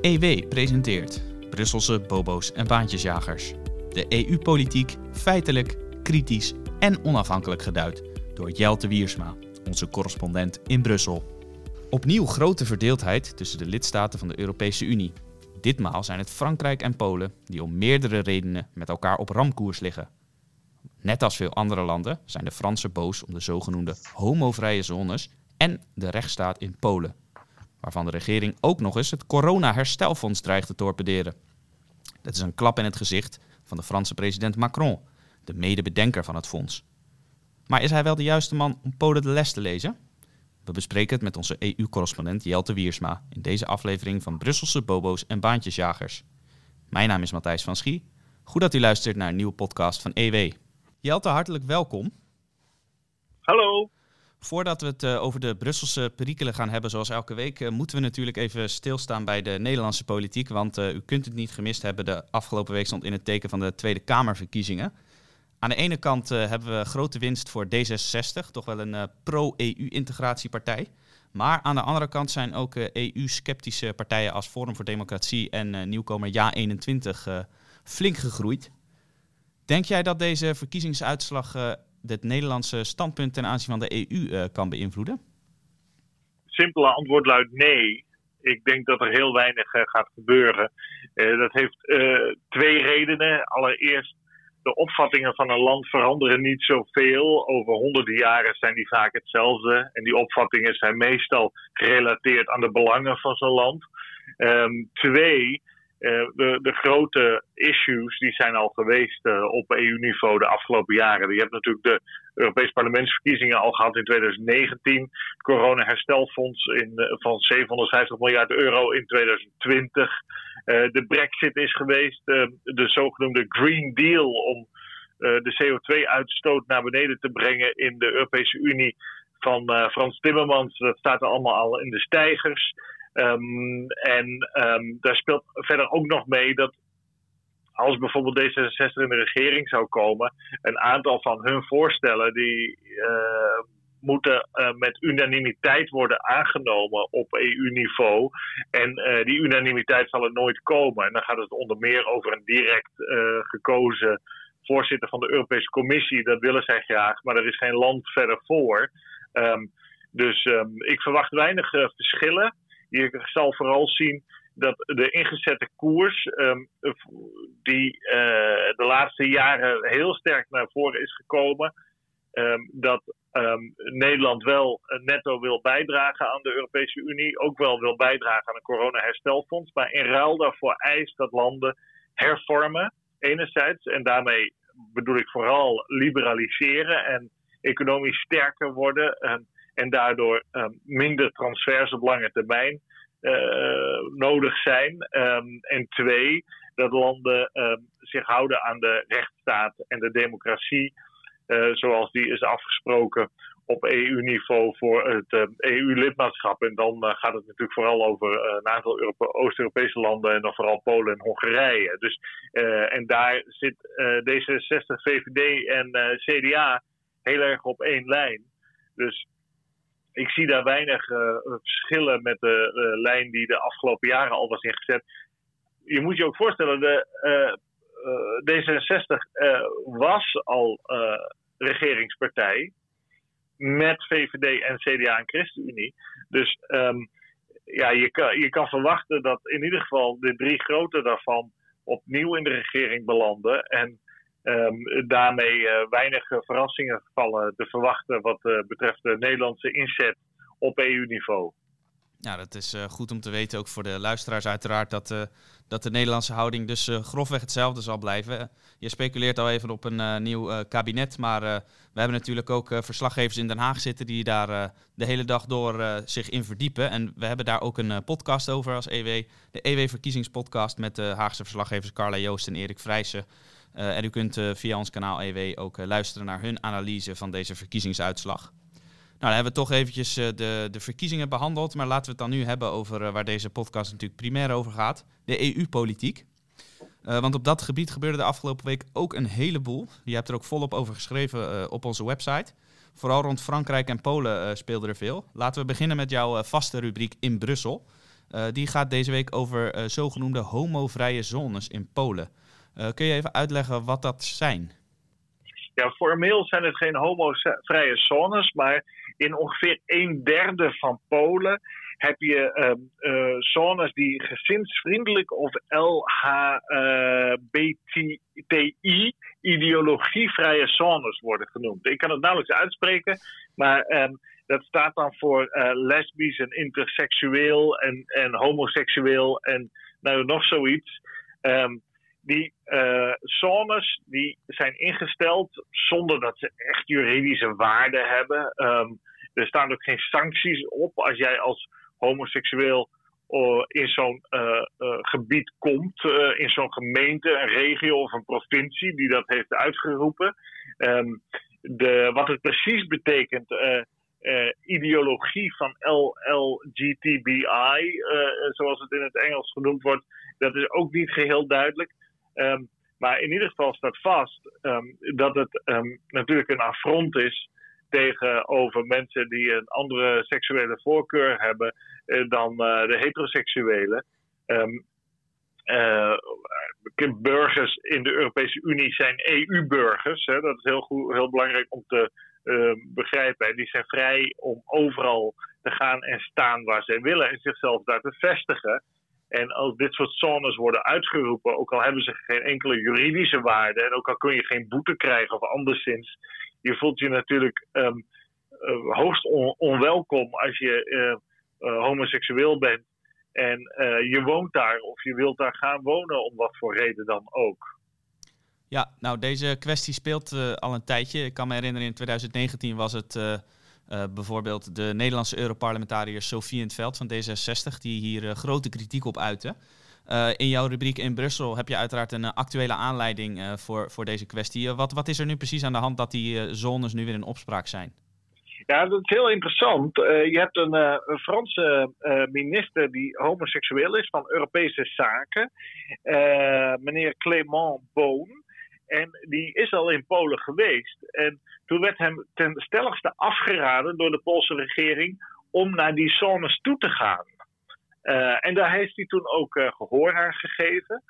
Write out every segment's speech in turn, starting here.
EW presenteert Brusselse bobo's en baantjesjagers. De EU-politiek feitelijk, kritisch en onafhankelijk geduid door Jelte Wiersma, onze correspondent in Brussel. Opnieuw grote verdeeldheid tussen de lidstaten van de Europese Unie. Ditmaal zijn het Frankrijk en Polen die om meerdere redenen met elkaar op ramkoers liggen. Net als veel andere landen zijn de Fransen boos om de zogenoemde homovrije zones en de rechtsstaat in Polen, waarvan de regering ook nog eens het corona-herstelfonds dreigt te torpederen. Dat is een klap in het gezicht van de Franse president Macron, de medebedenker van het fonds. Maar is hij wel de juiste man om Polen de les te lezen? We bespreken het met onze EU-correspondent Jelte Wiersma in deze aflevering van Brusselse Bobo's en Baantjesjagers. Mijn naam is Matthijs van Schie. Goed dat u luistert naar een nieuwe podcast van EW. Jelte, hartelijk welkom. Hallo. Voordat we het uh, over de Brusselse perikelen gaan hebben, zoals elke week, uh, moeten we natuurlijk even stilstaan bij de Nederlandse politiek. Want uh, u kunt het niet gemist hebben, de afgelopen week stond in het teken van de Tweede Kamerverkiezingen. Aan de ene kant hebben we grote winst voor D66, toch wel een pro-EU-integratiepartij. Maar aan de andere kant zijn ook EU-sceptische partijen als Forum voor Democratie en nieuwkomer Ja21 flink gegroeid. Denk jij dat deze verkiezingsuitslag het Nederlandse standpunt ten aanzien van de EU eh, kan beïnvloeden? Simpele antwoord luidt nee. Ik denk dat er heel weinig uh, gaat gebeuren. Uh, dat heeft twee redenen. Allereerst, de opvattingen van een land veranderen niet zoveel. Over honderden jaren zijn die vaak hetzelfde. En die opvattingen zijn meestal gerelateerd aan de belangen van zo'n land. Um, twee, de, de, grote issues die zijn al geweest uh, op EU-niveau de afgelopen jaren. Je hebt natuurlijk de Europese parlementsverkiezingen al gehad in 2019. Het corona-herstelfonds in, uh, van 750 miljard euro in 2020. de brexit is geweest. de zogenoemde Green Deal om de CO2-uitstoot naar beneden te brengen in de Europese Unie van Frans Timmermans. Dat staat er allemaal al in de stijgers. Um, en um, daar speelt verder ook nog mee dat als bijvoorbeeld D66 in de regering zou komen, een aantal van hun voorstellen die uh, moeten uh, met unanimiteit worden aangenomen op EU-niveau. En uh, die unanimiteit zal er nooit komen. En dan gaat het onder meer over een direct gekozen voorzitter van de Europese Commissie. Dat willen zij graag, maar er is geen land verder voor. Um, dus ik verwacht weinig verschillen. Je zal vooral zien dat de ingezette koers, um, die uh, de laatste jaren heel sterk naar voren is gekomen, um, dat um, Nederland wel netto wil bijdragen aan de Europese Unie, ook wel wil bijdragen aan een corona-herstelfonds, maar in ruil daarvoor eist dat landen hervormen, enerzijds, en daarmee bedoel ik vooral liberaliseren en economisch sterker worden en daardoor um, minder transfers op lange termijn uh, nodig zijn. Um, en twee, dat landen um, zich houden aan de rechtsstaat en de democratie, uh, zoals die is afgesproken op EU-niveau voor het EU-lidmaatschap. En dan gaat het natuurlijk vooral over een aantal Oost-Europese landen en dan vooral Polen en Hongarije. Dus, en daar zit D66, VVD en CDA heel erg op één lijn. Dus ik zie daar weinig uh, verschillen met de lijn die de afgelopen jaren al was ingezet. Je moet je ook voorstellen, de, uh, D66 was al regeringspartij met VVD en CDA en ChristenUnie. Dus um, ja, je kan, je kan verwachten dat in ieder geval de drie grote daarvan opnieuw in de regering belanden. En Um, daarmee uh, weinig verrassingen vallen te verwachten wat uh, betreft de Nederlandse inzet op EU-niveau. Ja, dat is goed om te weten, ook voor de luisteraars uiteraard, dat, dat de Nederlandse houding dus grofweg hetzelfde zal blijven. Je speculeert al even op een nieuw kabinet, maar we hebben natuurlijk ook verslaggevers in Den Haag zitten die daar de hele dag door zich in verdiepen. En we hebben daar ook een podcast over als EW, de EW-verkiezingspodcast met de Haagse verslaggevers Carla Joost en Erik Vrijsen. Uh, en u kunt uh, via ons kanaal EW ook uh, luisteren naar hun analyse van deze verkiezingsuitslag. Nou, dan hebben we toch eventjes de, de verkiezingen behandeld. Maar laten we het dan nu hebben over waar deze podcast natuurlijk primair over gaat. De EU-politiek. want op dat gebied gebeurde de afgelopen week ook een heleboel. Je hebt er ook volop over geschreven op onze website. Vooral rond Frankrijk en Polen speelde er veel. Laten we beginnen met jouw vaste rubriek in Brussel. die gaat deze week over zogenoemde homovrije zones in Polen. Kun je even uitleggen wat dat zijn? Ja, formeel zijn het geen homovrije zones, maar in ongeveer een derde van Polen heb je uh, zones die gezinsvriendelijk of LHBTI-ideologievrije zones worden genoemd. Ik kan het nauwelijks uitspreken, maar um, dat staat dan voor uh, lesbisch en interseksueel en, en homoseksueel en nou nog zoiets. Um, die uh, zones die zijn ingesteld zonder dat ze echt juridische waarde hebben. Um, er staan ook geen sancties op als jij als homoseksueel uh, in zo'n uh, gebied komt, in zo'n gemeente, een regio of een provincie die dat heeft uitgeroepen. Um, de, wat het precies betekent, ideologie van LLGTBI, zoals het in het Engels genoemd wordt, dat is ook niet geheel duidelijk. Um, maar in ieder geval staat vast um, dat het um, natuurlijk een affront is tegenover mensen die een andere seksuele voorkeur hebben uh, dan uh, de heteroseksuele. Um, uh, burgers in de Europese Unie zijn EU-burgers. Dat is heel, goed, heel belangrijk om te begrijpen. En die zijn vrij om overal te gaan en staan waar zij willen en zichzelf daar te vestigen. En als dit soort zones worden uitgeroepen, ook al hebben ze geen enkele juridische waarde en ook al kun je geen boete krijgen of anderszins, je voelt je natuurlijk um, uh, hoogst on onwelkom als je uh, uh, homoseksueel bent en je woont daar of je wilt daar gaan wonen om wat voor reden dan ook. Ja, nou deze kwestie speelt al een tijdje. Ik kan me herinneren in 2019 was het uh, bijvoorbeeld de Nederlandse Europarlementariër Sofie in het Veld van D66, die hier uh, grote kritiek op uitte. Uh, in jouw rubriek in Brussel heb je uiteraard een actuele aanleiding voor, voor deze kwestie. wat, wat is er nu precies aan de hand dat die zones nu weer in opspraak zijn? Ja, dat is heel interessant. je hebt een, een Franse minister die homoseksueel is van Europese zaken, meneer Clément Boon. En die is al in Polen geweest. En toen werd hem ten stelligste afgeraden door de Poolse regering om naar die zones toe te gaan. Uh, en daar heeft hij toen ook uh, gehoor aan gegeven.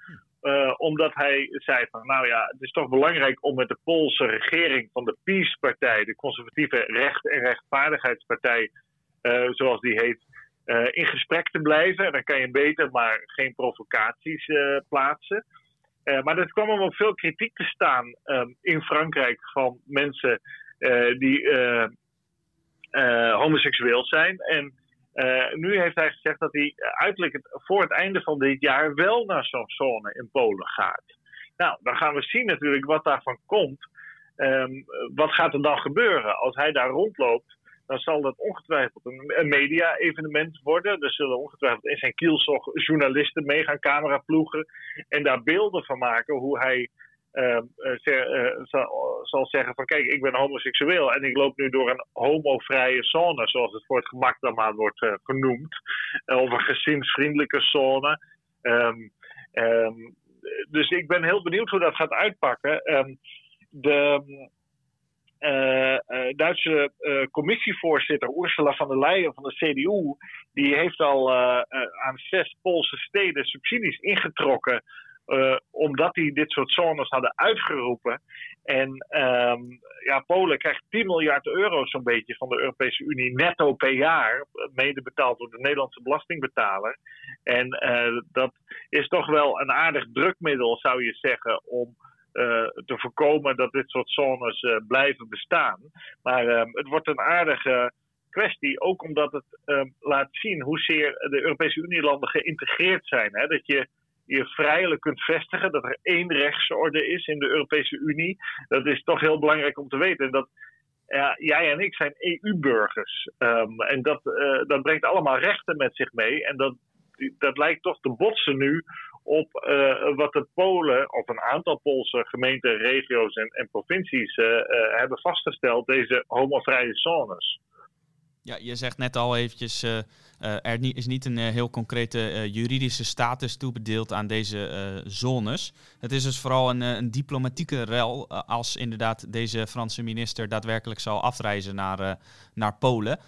Uh, omdat hij zei van, nou ja, het is toch belangrijk om met de Poolse regering van de PiS-partij, de conservatieve recht- en rechtvaardigheidspartij, zoals die heet, in gesprek te blijven. En dan kan je beter maar geen provocaties plaatsen. Uh, maar dat kwam op veel kritiek te staan um, in Frankrijk van mensen uh, die uh, homoseksueel zijn. En nu heeft hij gezegd dat hij uiterlijk voor het einde van dit jaar wel naar zo'n zone in Polen gaat. Nou, dan gaan we zien natuurlijk wat daarvan komt. Um, wat gaat er dan gebeuren als hij daar rondloopt? Dan zal dat ongetwijfeld een, media-evenement worden. Er zullen ongetwijfeld in zijn kielzog journalisten mee gaan cameraploegen en daar beelden van maken hoe hij uh, uh, zal, zal, zeggen van kijk, ik ben homoseksueel en ik loop nu door een homovrije zone, zoals het voor het gemak dan maar wordt uh, genoemd, of een gezinsvriendelijke zone. Um, um, dus ik ben heel benieuwd hoe dat gaat uitpakken. De, Duitse uh, commissievoorzitter Ursula von der Leyen van de CDU, die heeft al aan zes Poolse steden subsidies ingetrokken. omdat die dit soort zones hadden uitgeroepen. En um, ja, Polen krijgt 10 miljard euro zo'n beetje van de Europese Unie netto per jaar. Mede betaald door de Nederlandse belastingbetaler. En dat is toch wel een aardig drukmiddel, zou je zeggen, om te voorkomen dat dit soort zones uh, blijven bestaan. Maar uh, het wordt een aardige kwestie, ook omdat het ehm, laat zien hoezeer de Europese Unielanden geïntegreerd zijn. Hè? Dat je je vrijelijk kunt vestigen, dat er één rechtsorde is in de Europese Unie. Dat is toch heel belangrijk om te weten. Dat, ja, jij en ik zijn EU-burgers. Um, en dat, uh, dat brengt allemaal rechten met zich mee. En dat, dat lijkt toch te botsen nu op uh, wat de Polen, of een aantal Poolse gemeenten, regio's en, provincies uh, uh, hebben vastgesteld, deze homovrije zones. Ja, je zegt net al eventjes, er is niet een heel concrete juridische status toebedeeld aan deze zones. Het is dus vooral een, een diplomatieke rel als inderdaad deze Franse minister daadwerkelijk zal afreizen naar, naar Polen.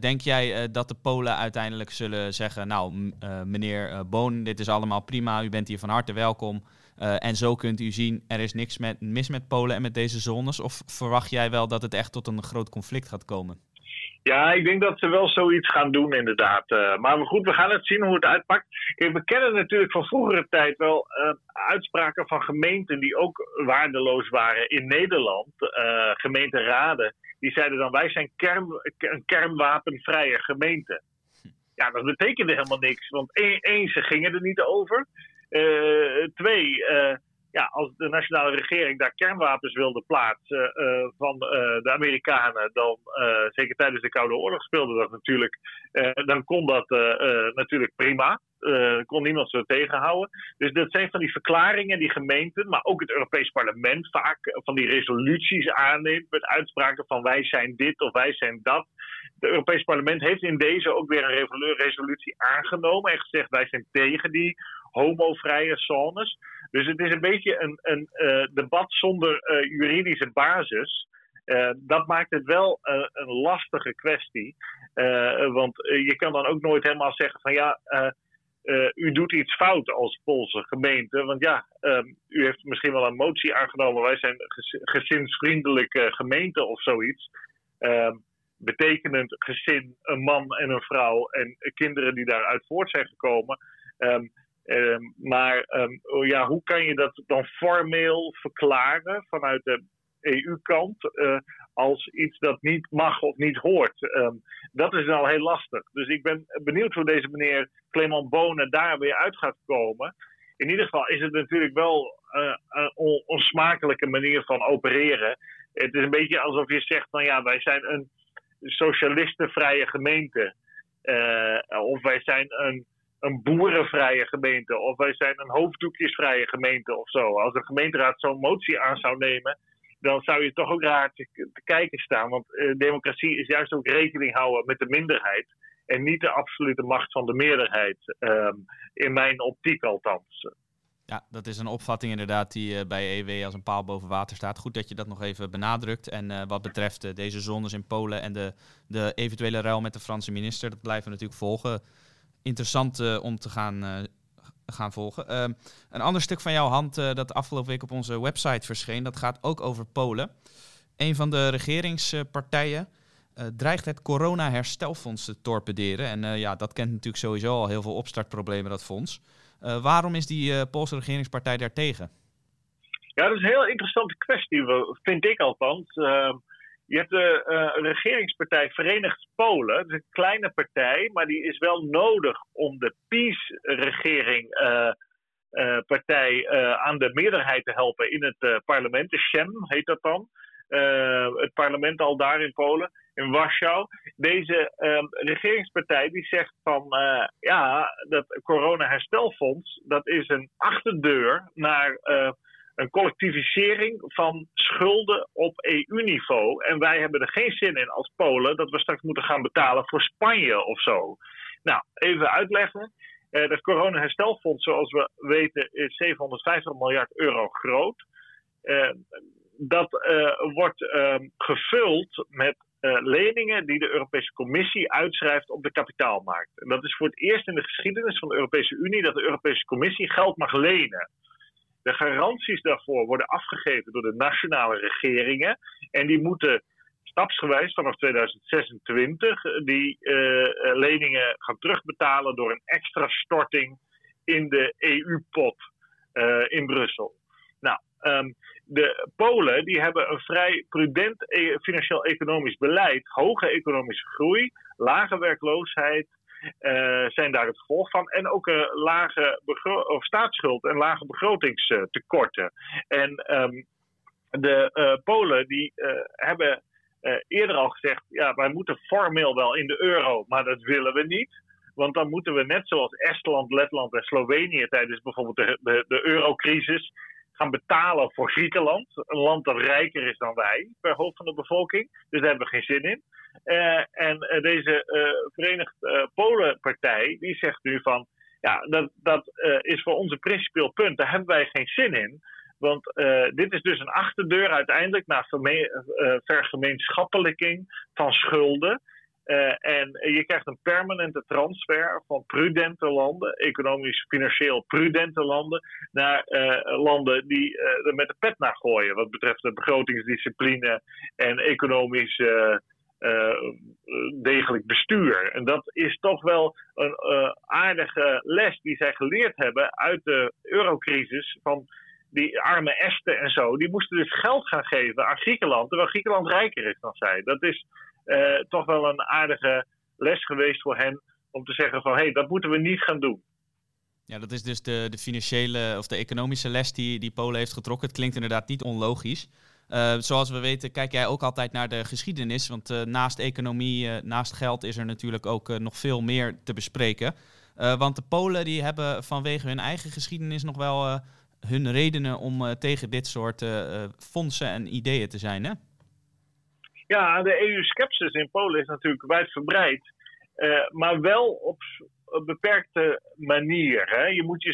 denk jij dat de Polen uiteindelijk zullen zeggen, nou meneer Boon, dit is allemaal prima, u bent hier van harte welkom. en zo kunt u zien, er is niks met, mis met Polen en met deze zones. Of verwacht jij wel dat het echt tot een groot conflict gaat komen? Ja, ik denk dat ze wel zoiets gaan doen, inderdaad. Uh, maar goed, we gaan het zien hoe het uitpakt. We kennen natuurlijk van vroegere tijd wel uh, uitspraken van gemeenten die ook waardeloos waren in Nederland. Uh, gemeenteraden. Die zeiden dan: wij zijn kern, een kernwapenvrije gemeente. Ja, dat betekende helemaal niks. Want één, één ze gingen er niet over. twee ja, als de nationale regering daar kernwapens wilde plaatsen uh, van uh, de Amerikanen, dan uh, zeker tijdens de Koude Oorlog speelde dat natuurlijk, dan kon dat natuurlijk prima. kon niemand zo tegenhouden. Dus dat zijn van die verklaringen die gemeenten, maar ook het Europees Parlement vaak van die resoluties aanneemt met uitspraken van wij zijn dit of wij zijn dat. Het Europees Parlement heeft in deze ook weer een resolutie aangenomen en gezegd wij zijn tegen die homovrije zones. Dus het is een beetje een, een uh, debat zonder uh, juridische basis. Uh, dat maakt het wel een lastige kwestie. want je kan dan ook nooit helemaal zeggen van ja, u doet iets fout als Poolse gemeente. Want ja, um, u heeft misschien wel een motie aangenomen. Wij zijn gezinsvriendelijke gemeente of zoiets. Ehm, betekenend gezin, een man en een vrouw en kinderen die daaruit voort zijn gekomen. Um, Ehm, maar um, ja, hoe kan je dat dan formeel verklaren vanuit de EU-kant uh, als iets dat niet mag of niet hoort? Um, dat is al heel lastig. Dus ik ben benieuwd hoe deze meneer Clement Bonen daar weer uit gaat komen. In ieder geval is het natuurlijk wel uh, een onsmakelijke manier van opereren. Het is een beetje alsof je zegt van ja, wij zijn een socialistenvrije gemeente. Uh, of wij zijn een een boerenvrije gemeente of wij zijn een hoofddoekjesvrije gemeente of zo. Als de gemeenteraad zo'n motie aan zou nemen, dan zou je toch ook raar te, kijken staan. Want eh, democratie is juist ook rekening houden met de minderheid en niet de absolute macht van de meerderheid. Ehm, in mijn optiek althans. Ja, dat is een opvatting inderdaad die uh, bij EW als een paal boven water staat. Goed dat je dat nog even benadrukt. En uh, wat betreft deze zones in Polen en de, de eventuele ruil met de Franse minister, dat blijven we natuurlijk volgen interessant uh, om te gaan, uh, gaan volgen. Uh, een ander stuk van jouw hand dat afgelopen week op onze website verscheen, dat gaat ook over Polen. Een van de regeringspartijen dreigt het corona-herstelfonds te torpederen. En ja, dat kent natuurlijk sowieso al heel veel opstartproblemen, dat fonds. waarom is die Poolse regeringspartij daartegen? Ja, dat is een heel interessante kwestie, vind ik althans. Je hebt de uh, regeringspartij Verenigd Polen. Dat is een kleine partij, maar die is wel nodig om de PiS-regering. Uh, partij aan de meerderheid te helpen in het parlement. De Shem heet dat dan. het parlement al daar in Polen, in Warschau. Deze ehm, regeringspartij die zegt van ja, dat corona-herstelfonds, dat is een achterdeur naar een collectivisering van schulden op EU-niveau. En wij hebben er geen zin in als Polen dat we straks moeten gaan betalen voor Spanje of zo. Nou, even uitleggen. Uh, het coronaherstelfonds, zoals we weten, is 750 miljard euro groot. Uh, dat uh, wordt ehm, gevuld met leningen die de Europese Commissie uitschrijft op de kapitaalmarkt. En dat is voor het eerst in de geschiedenis van de Europese Unie dat de Europese Commissie geld mag lenen. De garanties daarvoor worden afgegeven door de nationale regeringen. En die moeten stapsgewijs vanaf 2026 die uh, leningen gaan terugbetalen door een extra storting in de EU-pot eh, in Brussel. Nou, um, de Polen die hebben een vrij prudent e financieel-economisch beleid, hoge economische groei, lage werkloosheid zijn daar het gevolg van. En ook een lage of staatsschuld en lage begrotingstekorten. En um, de uh, Polen die hebben eerder al gezegd, ja, wij moeten formeel wel in de euro, maar dat willen we niet. Want dan moeten we net zoals Estland, Letland en Slovenië tijdens bijvoorbeeld de, de, de eurocrisis betalen voor Griekenland. Een land dat rijker is dan wij per hoofd van de bevolking. Dus daar hebben we geen zin in. en deze Verenigd Polen-partij die zegt nu van ja, dat, dat is voor ons een principieel punt. Daar hebben wij geen zin in. Want uh, dit is dus een achterdeur uiteindelijk naar uh, vergemeenschappelijking van schulden. Uh, en je krijgt een permanente transfer van prudente landen, economisch, financieel prudente landen, naar landen die er met de pet naar gooien. Wat betreft de begrotingsdiscipline en economisch degelijk bestuur. En dat is toch wel een aardige les die zij geleerd hebben uit de eurocrisis. Van die arme Esten en zo, die moesten dus geld gaan geven aan Griekenland, terwijl Griekenland rijker is dan zij. Dat is uh, toch wel een aardige les geweest voor hen om te zeggen van hé, hey, dat moeten we niet gaan doen. Ja, dat is dus de, de financiële of de economische les die, die Polen heeft getrokken. Het klinkt inderdaad niet onlogisch. Uh, zoals we weten, kijk jij ook altijd naar de geschiedenis. Want uh, naast economie, naast geld is er natuurlijk ook nog veel meer te bespreken. want de Polen die hebben vanwege hun eigen geschiedenis nog wel hun redenen om tegen dit soort fondsen en ideeën te zijn, hè? Ja, de EU-skepsis in Polen is natuurlijk wijdverbreid. Uh, maar wel op een beperkte manier. Hè? Je moet je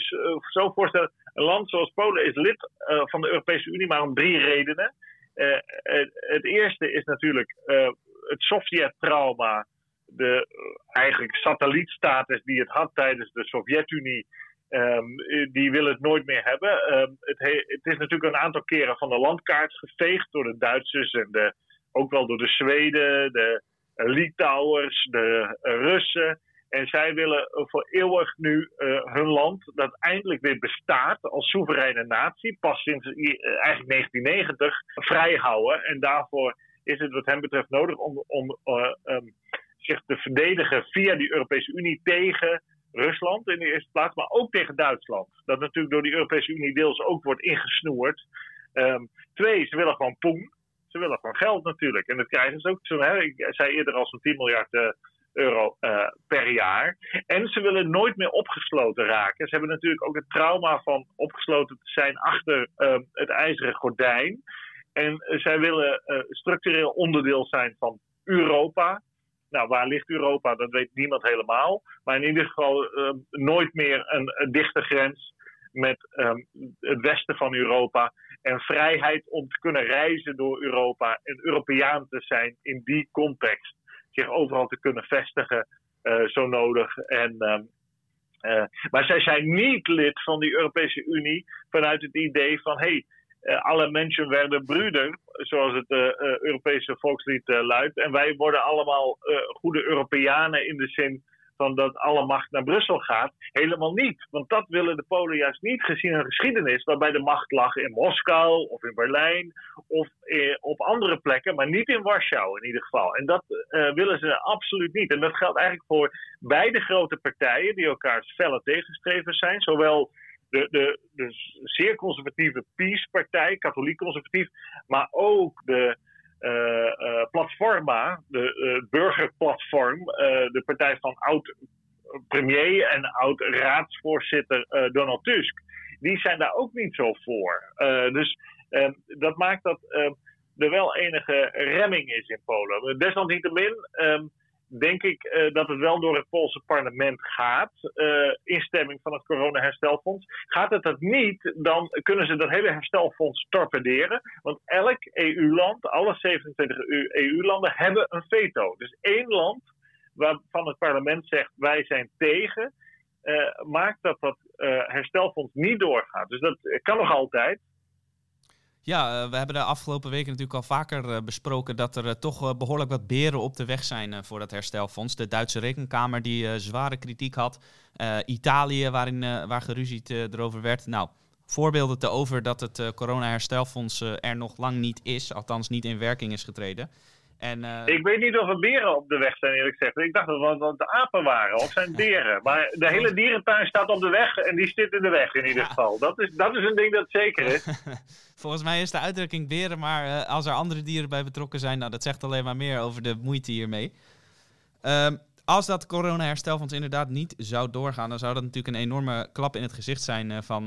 zo voorstellen, een land zoals Polen is lid van de Europese Unie, maar om drie redenen. Het, eerste is natuurlijk het Sovjet-trauma, de eigenlijk satellietstatus die het had tijdens de Sovjet-Unie Um, die willen het nooit meer hebben. Um, het, het, is natuurlijk een aantal keren van de landkaart geveegd door de Duitsers en de, ook wel door de Zweden, de Litouwers, de Russen. En zij willen voor eeuwig nu uh, hun land, dat eindelijk weer bestaat als soevereine natie, pas sinds eigenlijk 1990, vrijhouden. En daarvoor is het wat hen betreft nodig om, om um, zich te verdedigen via die Europese Unie tegen Rusland in de eerste plaats, maar ook tegen Duitsland. Dat natuurlijk door die Europese Unie deels ook wordt ingesnoerd. Um, twee, ze willen gewoon poen. Ze willen gewoon geld natuurlijk. En dat krijgen ze ook. Zo, hè, ik zei eerder al zo'n 10 miljard uh, euro uh, per jaar. En ze willen nooit meer opgesloten raken. Ze hebben natuurlijk ook het trauma van opgesloten te zijn achter uh, het ijzeren gordijn. En zij willen structureel onderdeel zijn van Europa. Nou, waar ligt Europa? Dat weet niemand helemaal. Maar in ieder geval uh, nooit meer een, dichte grens met um, het westen van Europa. En vrijheid om te kunnen reizen door Europa en Europeaan te zijn in die context. Zich overal te kunnen vestigen, uh, zo nodig. En, um, uh, maar zij zijn niet lid van die Europese Unie vanuit het idee van: hey, uh, alle mensen werden broeder, zoals het Europese volkslied luidt. En wij worden allemaal goede Europeanen in de zin van dat alle macht naar Brussel gaat. Helemaal niet. Want dat willen de Polen juist niet, gezien hun geschiedenis, waarbij de macht lag in Moskou of in Berlijn of op andere plekken, maar niet in Warschau in ieder geval. En dat willen ze absoluut niet. En dat geldt eigenlijk voor beide grote partijen die elkaars felle tegenstrevers zijn, zowel de, de, de zeer conservatieve PiS-partij, katholiek conservatief, maar ook de Platforma, de uh, burgerplatform, de partij van oud-premier en oud-raadsvoorzitter Donald Tusk, die zijn daar ook niet zo voor. dus dat maakt dat er wel enige remming is in Polen. Desalniettemin. Um, denk ik uh, dat het wel door het Poolse parlement gaat. Uh, instemming van het coronaherstelfonds. Gaat het dat niet, dan kunnen ze dat hele herstelfonds torpederen. Want elk EU-land, alle 27 EU-landen, hebben een veto. Dus één land waarvan het parlement zegt wij zijn tegen, uh, maakt dat dat herstelfonds niet doorgaat. Dus dat kan nog altijd. Ja, uh, we hebben de afgelopen weken natuurlijk al vaker uh, besproken dat er uh, toch behoorlijk wat beren op de weg zijn voor dat herstelfonds. De Duitse rekenkamer die zware kritiek had. Italië waarin, waar geruzied erover werd. Nou, voorbeelden te over dat het corona-herstelfonds er nog lang niet is. Althans niet in werking is getreden. En, uh... Ik weet niet of er beren op de weg zijn, eerlijk gezegd. Ik dacht dat het de apen waren, of zijn beren. Maar de hele dierentuin staat op de weg en die zit in de weg in ieder geval. Dat is, dat is een ding dat zeker is. Volgens mij is de uitdrukking beren, maar uh, als er andere dieren bij betrokken zijn, nou, dat zegt alleen maar meer over de moeite hiermee. Um, als dat corona-herstelfonds inderdaad niet zou doorgaan, dan zou dat natuurlijk een enorme klap in het gezicht zijn van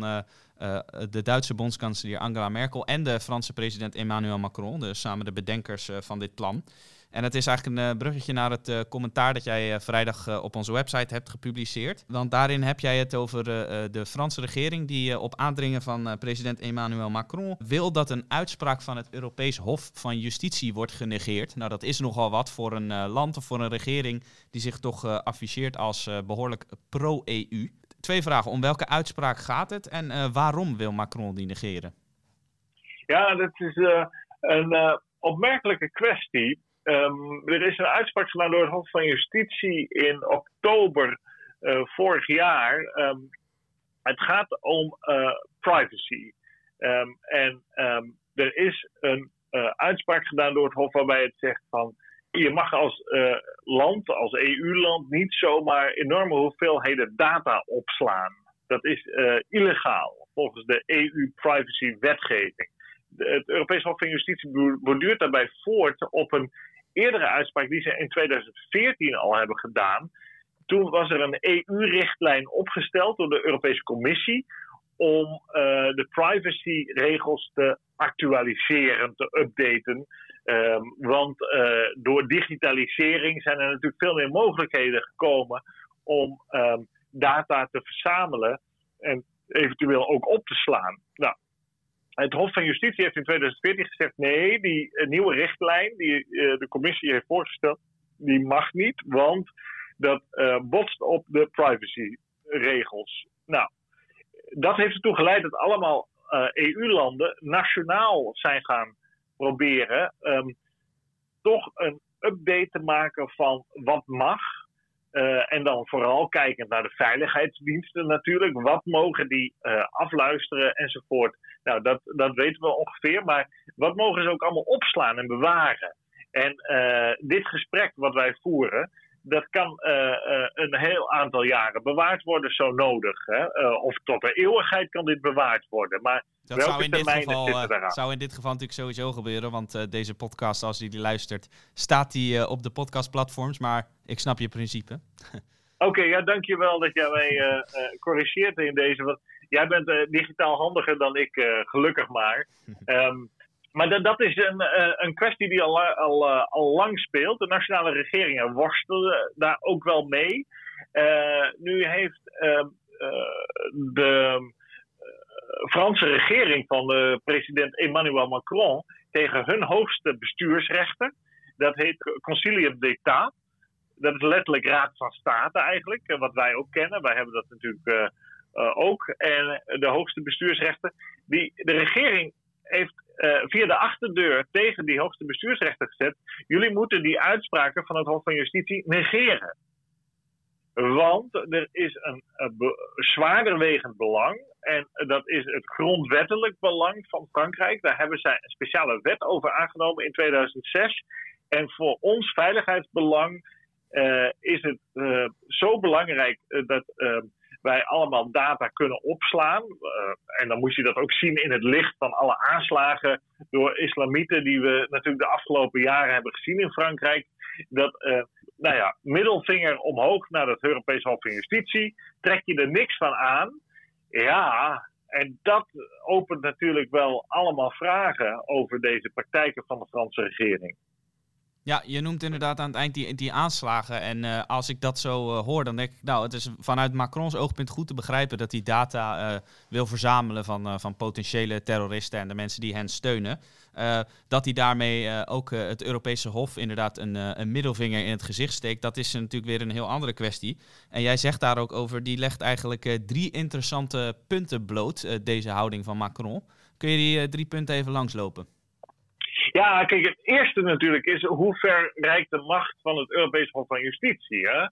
de Duitse bondskanselier Angela Merkel en de Franse president Emmanuel Macron, dus samen de bedenkers van dit plan. En het is eigenlijk een eh, bruggetje naar het eh, commentaar dat jij eh, vrijdag op onze website hebt gepubliceerd. Want daarin heb jij het over de Franse regering die op aandringen van president Emmanuel Macron wil dat een uitspraak van het Europees Hof van Justitie wordt genegeerd. Nou, dat is nogal wat voor een land of voor een regering die zich toch afficheert als behoorlijk pro-EU. Twee vragen. Om welke uitspraak gaat het en waarom wil Macron die negeren? Ja, dat is een opmerkelijke kwestie. Um, er is een uitspraak gedaan door het Hof van Justitie in oktober uh, vorig jaar. Um, het gaat om uh, privacy. Um, en er is een uh, uitspraak gedaan door het Hof waarbij het zegt van. Je mag als land, als EU-land, niet zomaar enorme hoeveelheden data opslaan. Dat is illegaal volgens de EU-privacy-wetgeving het Europees Hof van Justitie borduurt daarbij voort op een eerdere uitspraak die ze in 2014 al hebben gedaan. Toen was er een EU-richtlijn opgesteld door de Europese Commissie om uh, de privacyregels te actualiseren, te updaten. Um, want uh, door digitalisering zijn er natuurlijk veel meer mogelijkheden gekomen om um, data te verzamelen en eventueel ook op te slaan. Nou, het Hof van Justitie heeft in 2014 gezegd: nee, die eh, nieuwe richtlijn die uh, de commissie heeft voorgesteld, die mag niet, want dat uh, botst op de privacyregels. Nou, dat heeft ertoe geleid dat allemaal EU-landen nationaal zijn gaan proberen um, toch een update te maken van wat mag uh, en dan vooral kijkend naar de veiligheidsdiensten natuurlijk. Wat mogen die uh, afluisteren enzovoort. Nou, dat, dat weten we ongeveer. Maar wat mogen ze ook allemaal opslaan en bewaren? En uh, dit gesprek wat wij voeren, dat kan een heel aantal jaren bewaard worden, zo nodig. Hè? of tot de eeuwigheid kan dit bewaard worden. Maar dat zou in, dit geval, zou in dit geval natuurlijk sowieso gebeuren, want deze podcast, als je die luistert, staat die op de podcastplatforms. Maar ik snap je principe. Oké, okay, ja, dankjewel dat jij mij corrigeert in deze. Want jij bent digitaal handiger dan ik, gelukkig maar. um, maar dat, dat is een, een kwestie die al, al, al lang speelt. De nationale regeringen worstelen daar ook wel mee. nu heeft ehm, de Franse regering van de president Emmanuel Macron tegen hun hoogste bestuursrechter. Dat heet Concilium d'État. Dat is letterlijk Raad van State eigenlijk, eh, wat wij ook kennen. Wij hebben dat natuurlijk ook. En de hoogste bestuursrechter. Die, de regering heeft uh, via de achterdeur tegen die hoogste bestuursrechter gezet. Jullie moeten die uitspraken van het Hof van Justitie negeren. Want er is een, een zwaarder wegend belang. En dat is het grondwettelijk belang van Frankrijk. Daar hebben zij een speciale wet over aangenomen in 2006. En voor ons veiligheidsbelang uh, is het uh, zo belangrijk dat wij allemaal data kunnen opslaan. en dan moet je dat ook zien in het licht van alle aanslagen door islamieten die we natuurlijk de afgelopen jaren hebben gezien in Frankrijk. Dat nou ja, middelvinger omhoog naar het Europees Hof van Justitie. Trek je er niks van aan. Ja, en dat opent natuurlijk wel allemaal vragen over deze praktijken van de Franse regering. Ja, je noemt inderdaad aan het eind die, die aanslagen. En uh, als ik dat zo uh, hoor, dan denk ik, nou, het is vanuit Macrons oogpunt goed te begrijpen dat hij data uh, wil verzamelen van, van potentiële terroristen en de mensen die hen steunen. dat hij daarmee ook het Europese Hof inderdaad een, een middelvinger in het gezicht steekt, dat is natuurlijk weer een heel andere kwestie. En jij zegt daar ook over, die legt eigenlijk drie interessante punten bloot, deze houding van Macron. Kun je die drie punten even langslopen? Ja, kijk, het eerste natuurlijk is hoe ver reikt de macht van het Europees Hof van Justitie. Hè?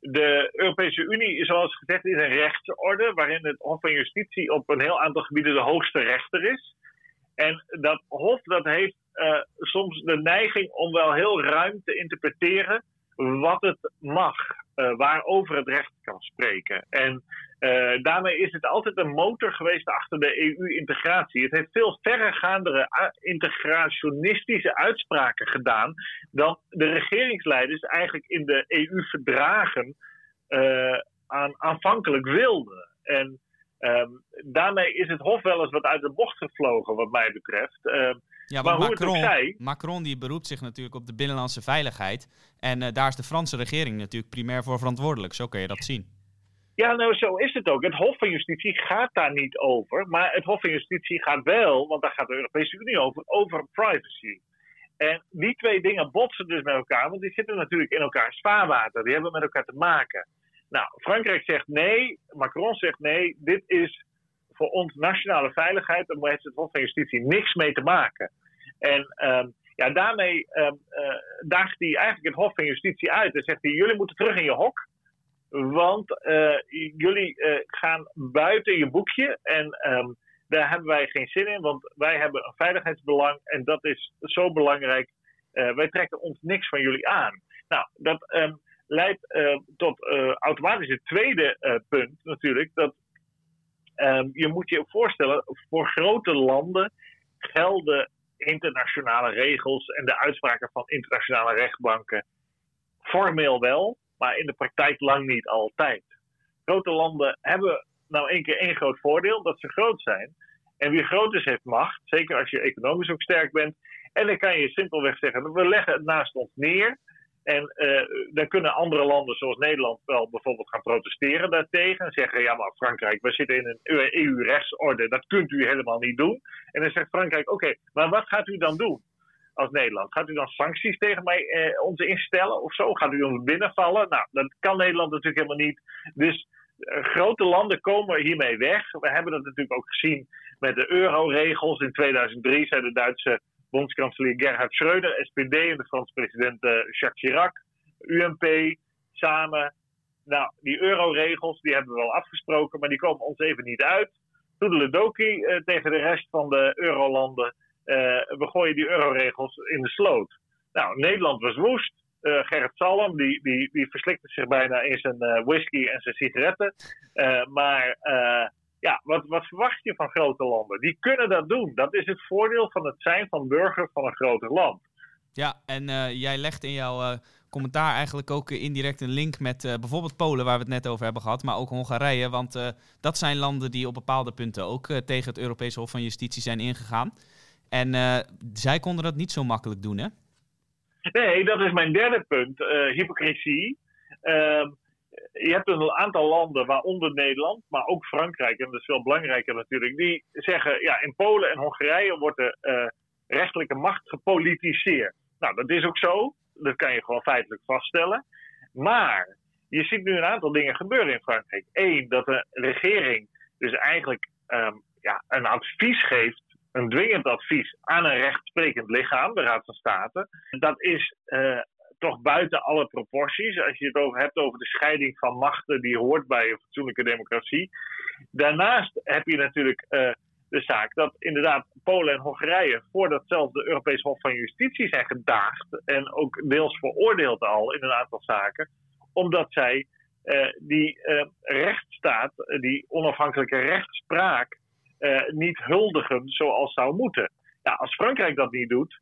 De Europese Unie, zoals gezegd, is een rechtsorde waarin het Hof van Justitie op een heel aantal gebieden de hoogste rechter is. En dat Hof dat heeft uh, soms de neiging om wel heel ruim te interpreteren wat het mag, uh, waarover het recht kan spreken. En uh, daarmee is het altijd een motor geweest achter de EU-integratie. Het heeft veel verregaandere integrationistische uitspraken gedaan dan de regeringsleiders eigenlijk in de EU-verdragen uh, aan, aanvankelijk wilden. En um, daarmee is het Hof wel eens wat uit de bocht gevlogen, wat mij betreft. Ja, maar Macron, Macron die beroept zich natuurlijk op de binnenlandse veiligheid. En uh, daar is de Franse regering natuurlijk primair voor verantwoordelijk. Zo kun je dat zien. Ja, nou zo is het ook. Het Hof van Justitie gaat daar niet over. Maar het Hof van Justitie gaat wel, want daar gaat de Europese Unie over, over privacy. En die twee dingen botsen dus met elkaar, want die zitten natuurlijk in elkaars vaarwater. Die hebben met elkaar te maken. Nou, Frankrijk zegt nee, Macron zegt nee. Dit is voor ons nationale veiligheid. Daar heeft het Hof van Justitie niks mee te maken. En um, ja, daarmee um, uh, daagt hij eigenlijk het Hof van Justitie uit. En zegt hij: jullie moeten terug in je hok. Want uh, jullie uh, gaan buiten je boekje. En um, daar hebben wij geen zin in. Want wij hebben een veiligheidsbelang. En dat is zo belangrijk. wij trekken ons niks van jullie aan. Nou, dat leidt tot automatisch het tweede punt natuurlijk. Dat um, je moet je voorstellen, voor grote landen gelden internationale regels en de uitspraken van internationale rechtbanken formeel wel, maar in de praktijk lang niet altijd. Grote landen hebben nou één keer één groot voordeel, dat ze groot zijn. En wie groot is, heeft macht, zeker als je economisch ook sterk bent. En dan kan je simpelweg zeggen, we leggen het naast ons neer. En uh, dan kunnen andere landen zoals Nederland wel bijvoorbeeld gaan protesteren daartegen. En zeggen, ja maar Frankrijk, we zitten in een EU-rechtsorde, dat kunt u helemaal niet doen. En dan zegt Frankrijk, oké, maar wat gaat u dan doen als Nederland? Gaat u dan sancties tegen mij eh, ons instellen of zo? Gaat u ons binnenvallen? Nou, dat kan Nederland natuurlijk helemaal niet. Dus uh, grote landen komen hiermee weg. We hebben dat natuurlijk ook gezien met de euroregels. In 2003 zei de Duitse bondskanselier Gerhard Schröder, SPD en de Franse president uh, Jacques Chirac, UMP, samen. Nou, die euroregels die hebben we wel afgesproken, maar die komen ons even niet uit. Toedeledoki uh, tegen de rest van de eurolanden. Uh, we gooien die euroregels in de sloot. Nou, Nederland was woest. Uh, Gerrit Salm, die, die, die verslikte zich bijna in zijn whisky en zijn sigaretten. Maar ja, wat, wat verwacht je van grote landen? Die kunnen dat doen. Dat is het voordeel van het zijn van burger van een groter land. Ja, en uh, jij legt in jouw uh, commentaar eigenlijk ook indirect een link met uh, bijvoorbeeld Polen, waar we het net over hebben gehad, maar ook Hongarije. Want dat zijn landen die op bepaalde punten ook tegen het Europese Hof van Justitie zijn ingegaan. En zij konden dat niet zo makkelijk doen, hè? Nee, dat is mijn derde punt. hypocrisie. Ehm, je hebt een aantal landen, waaronder Nederland, maar ook Frankrijk, en dat is veel belangrijker natuurlijk, die zeggen, ja, in Polen en Hongarije wordt de uh, rechtelijke macht gepolitiseerd. Nou, dat is ook zo. Dat kan je gewoon feitelijk vaststellen. Maar je ziet nu een aantal dingen gebeuren in Frankrijk. Eén, dat de regering dus eigenlijk um, ja, een advies geeft, een dwingend advies aan een rechtsprekend lichaam, de Raad van State. Dat is uh, toch buiten alle proporties. Als je het over hebt over de scheiding van machten die hoort bij een fatsoenlijke democratie. Daarnaast heb je natuurlijk uh, de zaak dat inderdaad Polen en Hongarije voordat zelfs de Europees Hof van Justitie zijn gedaagd en ook deels veroordeeld al in een aantal zaken, omdat zij uh, die uh, rechtsstaat, die onafhankelijke rechtspraak, niet huldigen zoals zou moeten. Ja, als Frankrijk dat niet doet,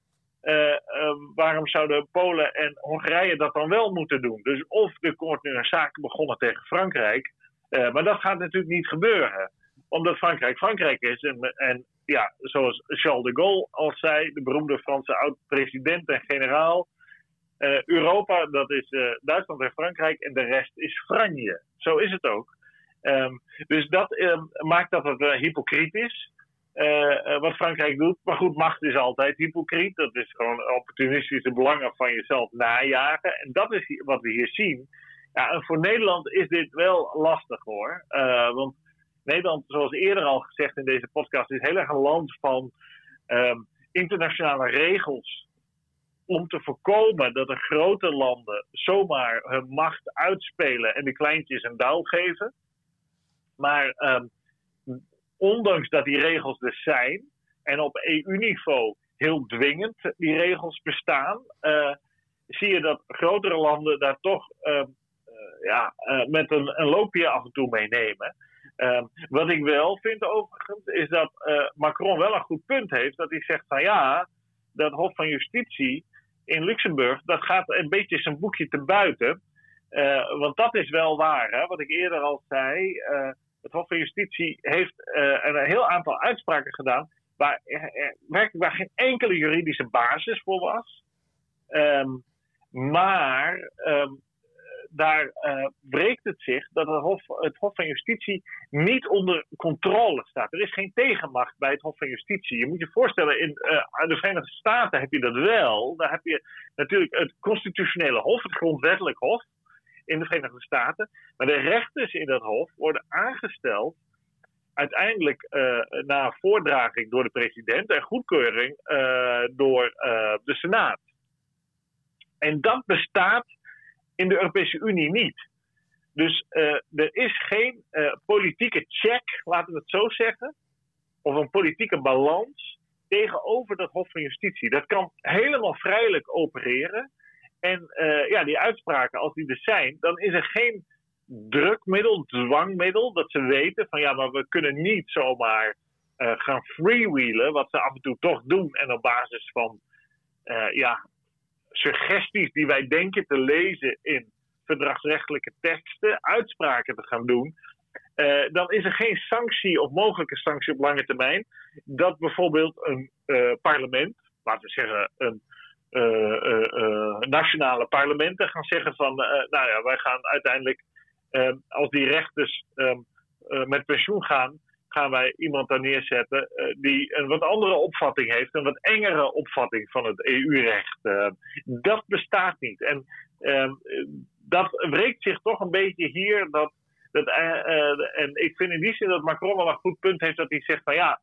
waarom zouden Polen en Hongarije dat dan wel moeten doen? Dus of er wordt nu een zaak begonnen tegen Frankrijk, uh, maar dat gaat natuurlijk niet gebeuren. Omdat Frankrijk Frankrijk is. En, en ja, zoals Charles de Gaulle al zei, de beroemde Franse oud-president en generaal. Europa, dat is Duitsland en Frankrijk en de rest is Franje. Zo is het ook. Um, dus dat um, maakt dat het hypocriet is. Uh, wat Frankrijk doet. Maar goed, macht is altijd hypocriet. Dat is gewoon opportunistische belangen van jezelf najagen. En dat is wat we hier zien. Ja, en voor Nederland is dit wel lastig hoor. Uh, want Nederland, zoals eerder al gezegd in deze podcast, is heel erg een land van um, internationale regels. Om te voorkomen dat de grote landen zomaar hun macht uitspelen en de kleintjes een duil geven. Maar um, ondanks dat die regels er zijn en op EU-niveau heel dwingend die regels bestaan, uh, zie je dat grotere landen daar toch ehm, ja, met een, een loopje af en toe meenemen. Ehm, wat ik wel vind overigens, is dat Macron wel een goed punt heeft. Dat hij zegt van ja, dat Hof van Justitie in Luxemburg, dat gaat een beetje zijn boekje te buiten. Want dat is wel waar, hè? wat ik eerder al zei. Het Hof van Justitie heeft uh, een heel aantal uitspraken gedaan. waar werkelijk geen enkele juridische basis voor was. Um, maar um, daar uh, breekt het zich dat het Hof, het Hof van Justitie niet onder controle staat. Er is geen tegenmacht bij het Hof van Justitie. Je moet je voorstellen, in uh, de Verenigde Staten heb je dat wel. Daar heb je natuurlijk het constitutionele Hof, het grondwettelijk Hof in de Verenigde Staten. Maar de rechters in dat Hof worden aangesteld uiteindelijk uh, na voordraging door de president en goedkeuring door de Senaat. En dat bestaat in de Europese Unie niet. Dus er is geen politieke check, laten we het zo zeggen, of een politieke balans tegenover dat Hof van Justitie. Dat kan helemaal vrijelijk opereren. En uh, ja, die uitspraken, als die er zijn, dan is er geen drukmiddel, dwangmiddel, dat ze weten van ja, maar we kunnen niet zomaar gaan freewheelen, wat ze af en toe toch doen, en op basis van ja, suggesties die wij denken te lezen in verdragsrechtelijke teksten, uitspraken te gaan doen, dan is er geen sanctie of mogelijke sanctie op lange termijn dat bijvoorbeeld een parlement, laten we zeggen een nationale parlementen gaan zeggen van, nou ja, wij gaan uiteindelijk, als die rechters um, met pensioen gaan, gaan wij iemand daar neerzetten die een wat andere opvatting heeft, een wat engere opvatting van het EU-recht. Dat bestaat niet. En uh, dat wreekt zich toch een beetje hier. Dat, dat, eh, en ik vind in die zin dat Macron wel een goed punt heeft dat hij zegt van ja,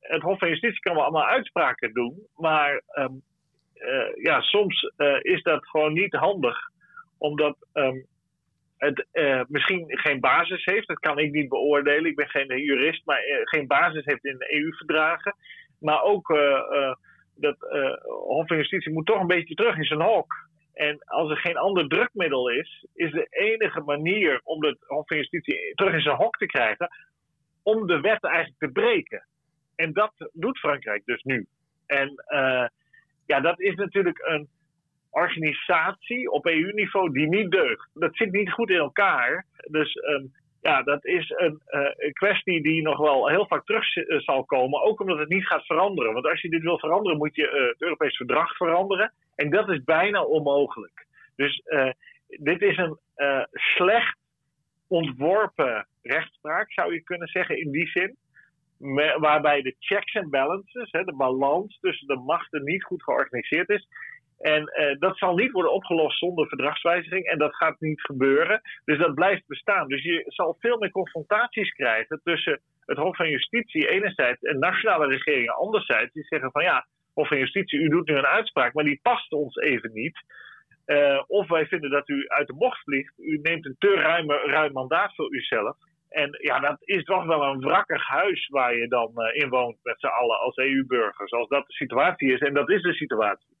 het Hof van Justitie kan wel allemaal uitspraken doen, maar ehm, ja, soms is dat gewoon niet handig, omdat um, het uh, misschien geen basis heeft. Dat kan ik niet beoordelen. Ik ben geen jurist, maar geen basis heeft in de EU-verdragen. Maar ook dat Hof van Justitie moet toch een beetje terug in zijn hok. En als er geen ander drukmiddel is, is de enige manier om het Hof van Justitie terug in zijn hok te krijgen, om de wet eigenlijk te breken. En dat doet Frankrijk dus nu. En ja, dat is natuurlijk een organisatie op EU-niveau die niet deugt. Dat zit niet goed in elkaar. Dus um, ja, dat is een uh, kwestie die nog wel heel vaak terug uh, zal komen. Ook omdat het niet gaat veranderen. Want als je dit wil veranderen, moet je uh, het Europees verdrag veranderen. En dat is bijna onmogelijk. Dus dit is een slecht ontworpen rechtspraak, zou je kunnen zeggen, in die zin. Waarbij de checks en balances, hè, de balans tussen de machten niet goed georganiseerd is. En uh, dat zal niet worden opgelost zonder verdragswijziging. En dat gaat niet gebeuren. Dus dat blijft bestaan. Dus je zal veel meer confrontaties krijgen tussen het Hof van Justitie enerzijds en nationale regeringen anderzijds. Die zeggen van ja, Hof van Justitie, u doet nu een uitspraak, maar die past ons even niet. Uh, of wij vinden dat u uit de bocht vliegt. U neemt een te ruime, ruim mandaat voor uzelf. En ja, dat is toch wel een wrakkig huis waar je dan uh, in woont met z'n allen als EU-burgers. Als dat de situatie is. En dat is de situatie.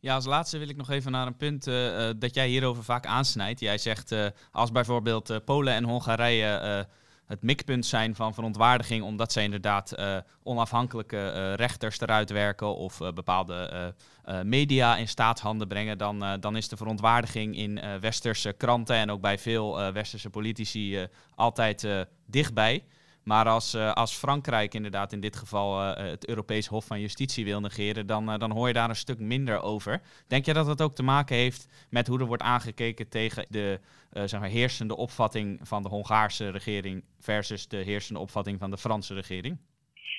Ja, als laatste wil ik nog even naar een punt uh, dat jij hierover vaak aansnijdt. Jij zegt als bijvoorbeeld Polen en Hongarije het mikpunt zijn van verontwaardiging, omdat zij inderdaad onafhankelijke rechters eruit werken of bepaalde media in staatshanden brengen, dan, dan is de verontwaardiging in westerse kranten en ook bij veel westerse politici altijd dichtbij. Maar als, uh, als Frankrijk inderdaad in dit geval uh, het Europees Hof van Justitie wil negeren, dan, uh, dan hoor je daar een stuk minder over. Denk je dat dat ook te maken heeft met hoe er wordt aangekeken tegen de zeg maar, heersende opvatting van de Hongaarse regering versus de heersende opvatting van de Franse regering?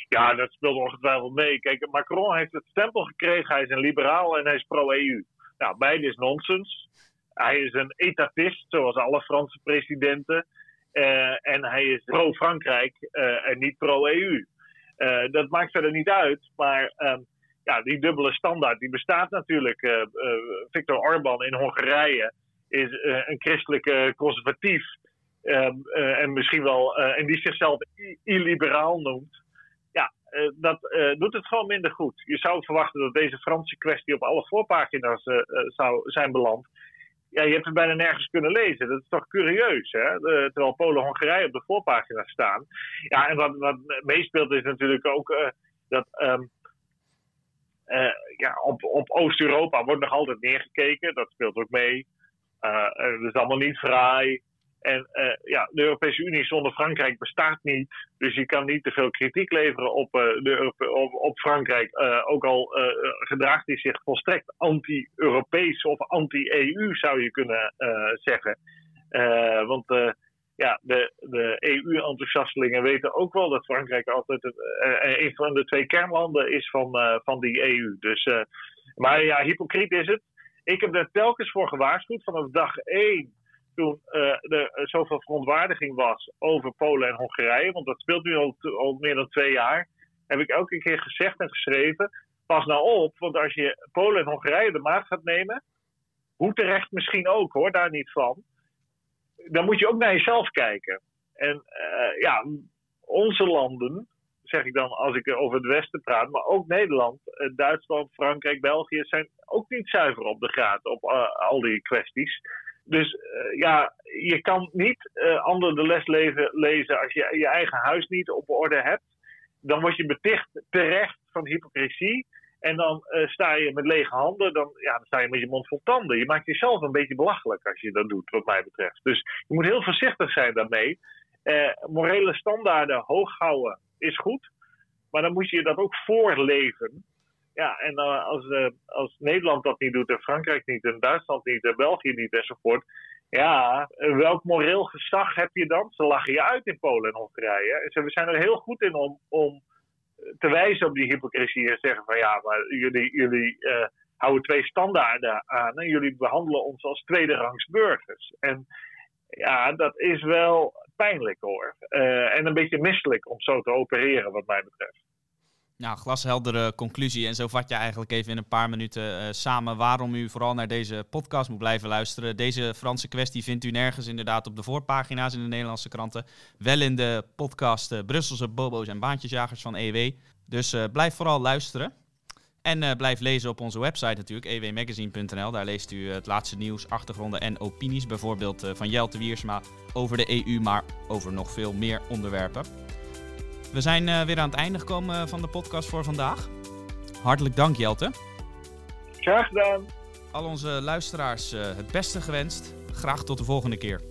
Ja, dat speelt ongetwijfeld mee. Kijk, Macron heeft het stempel gekregen, hij is een liberaal en hij is pro-EU. Nou, beide is nonsens. Hij is een etatist, zoals alle Franse presidenten. Uh, en hij is pro-Frankrijk uh, en niet pro-EU. Eh, dat maakt verder niet uit, maar um, ja, die dubbele standaard die bestaat natuurlijk. Viktor Orban in Hongarije is een christelijke conservatief. Um, en misschien wel, en die zichzelf illiberaal noemt. Ja, dat doet het gewoon minder goed. Je zou verwachten dat deze Franse kwestie op alle voorpagina's zou zijn beland ja, je hebt het bijna nergens kunnen lezen. Dat is toch curieus, hè? terwijl Polen en Hongarije op de voorpagina staan. Ja, en wat, wat meespeelt is natuurlijk ook uh, dat um, uh, ja, op, op Oost-Europa wordt nog altijd neergekeken. Dat speelt ook mee. Uh, het is allemaal niet fraai. En uh, ja, de Europese Unie zonder Frankrijk bestaat niet. Dus je kan niet te veel kritiek leveren op, uh, de, op, op Frankrijk. Uh, ook al gedraagt hij zich volstrekt anti-Europees of anti-EU, zou je kunnen zeggen. want ja, de, de EU-enthousiastelingen weten ook wel dat Frankrijk altijd een van de twee kernlanden is van, van die EU. Dus, maar ja, hypocriet is het. Ik heb er telkens voor gewaarschuwd vanaf dag één toen uh, er zoveel verontwaardiging was over Polen en Hongarije, want dat speelt nu al, meer dan twee jaar, heb ik elke keer gezegd en geschreven: pas nou op, want als je Polen en Hongarije de maat gaat nemen, hoe terecht misschien ook hoor, daar niet van, dan moet je ook naar jezelf kijken. En uh, ja, onze landen, zeg ik dan als ik over het Westen praat, maar ook Nederland, Duitsland, Frankrijk, België, zijn ook niet zuiver op de graad op al die kwesties. Dus uh, ja, je kan niet uh, anderen de les leven, lezen als je je eigen huis niet op orde hebt. Dan word je beticht terecht van hypocrisie. En dan uh, sta je met lege handen, dan, ja, dan sta je met je mond vol tanden. Je maakt jezelf een beetje belachelijk als je dat doet, wat mij betreft. Dus je moet heel voorzichtig zijn daarmee. morele standaarden hoog houden is goed. Maar dan moet je dat ook voorleven. Ja, en uh, als, uh, als Nederland dat niet doet en Frankrijk niet en Duitsland niet en België niet enzovoort. Ja, welk moreel gezag heb je dan? Ze lachen je uit in Polen en Hongarije. we zijn er heel goed in om, om te wijzen op die hypocrisie en zeggen van ja, maar jullie, jullie houden twee standaarden aan en jullie behandelen ons als tweederangs burgers. En ja, dat is wel pijnlijk hoor. en een beetje misselijk om zo te opereren wat mij betreft. Nou, glasheldere conclusie. En zo vat je eigenlijk even in een paar minuten uh, samen waarom u vooral naar deze podcast moet blijven luisteren. Deze Franse kwestie vindt u nergens inderdaad op de voorpagina's in de Nederlandse kranten. Wel in de podcast uh, Brusselse Bobo's en Baantjesjagers van EW. Dus uh, blijf vooral luisteren. En blijf lezen op onze website natuurlijk, ewmagazine.nl. Daar leest u het laatste nieuws, achtergronden en opinies. Bijvoorbeeld van Jelte Wiersma over de EU, maar over nog veel meer onderwerpen. We zijn uh, weer aan het einde gekomen van de podcast voor vandaag. Hartelijk dank, Jelte. Graag gedaan. Al onze luisteraars uh, het beste gewenst. Graag tot de volgende keer.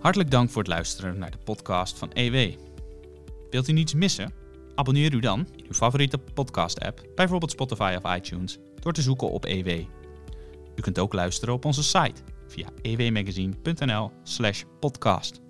Hartelijk dank voor het luisteren naar de podcast van EW. Wilt u niets missen? Abonneer u dan in uw favoriete podcast-app, bijvoorbeeld Spotify of iTunes, door te zoeken op EW. U kunt ook luisteren op onze site via ewmagazine.nl/podcast.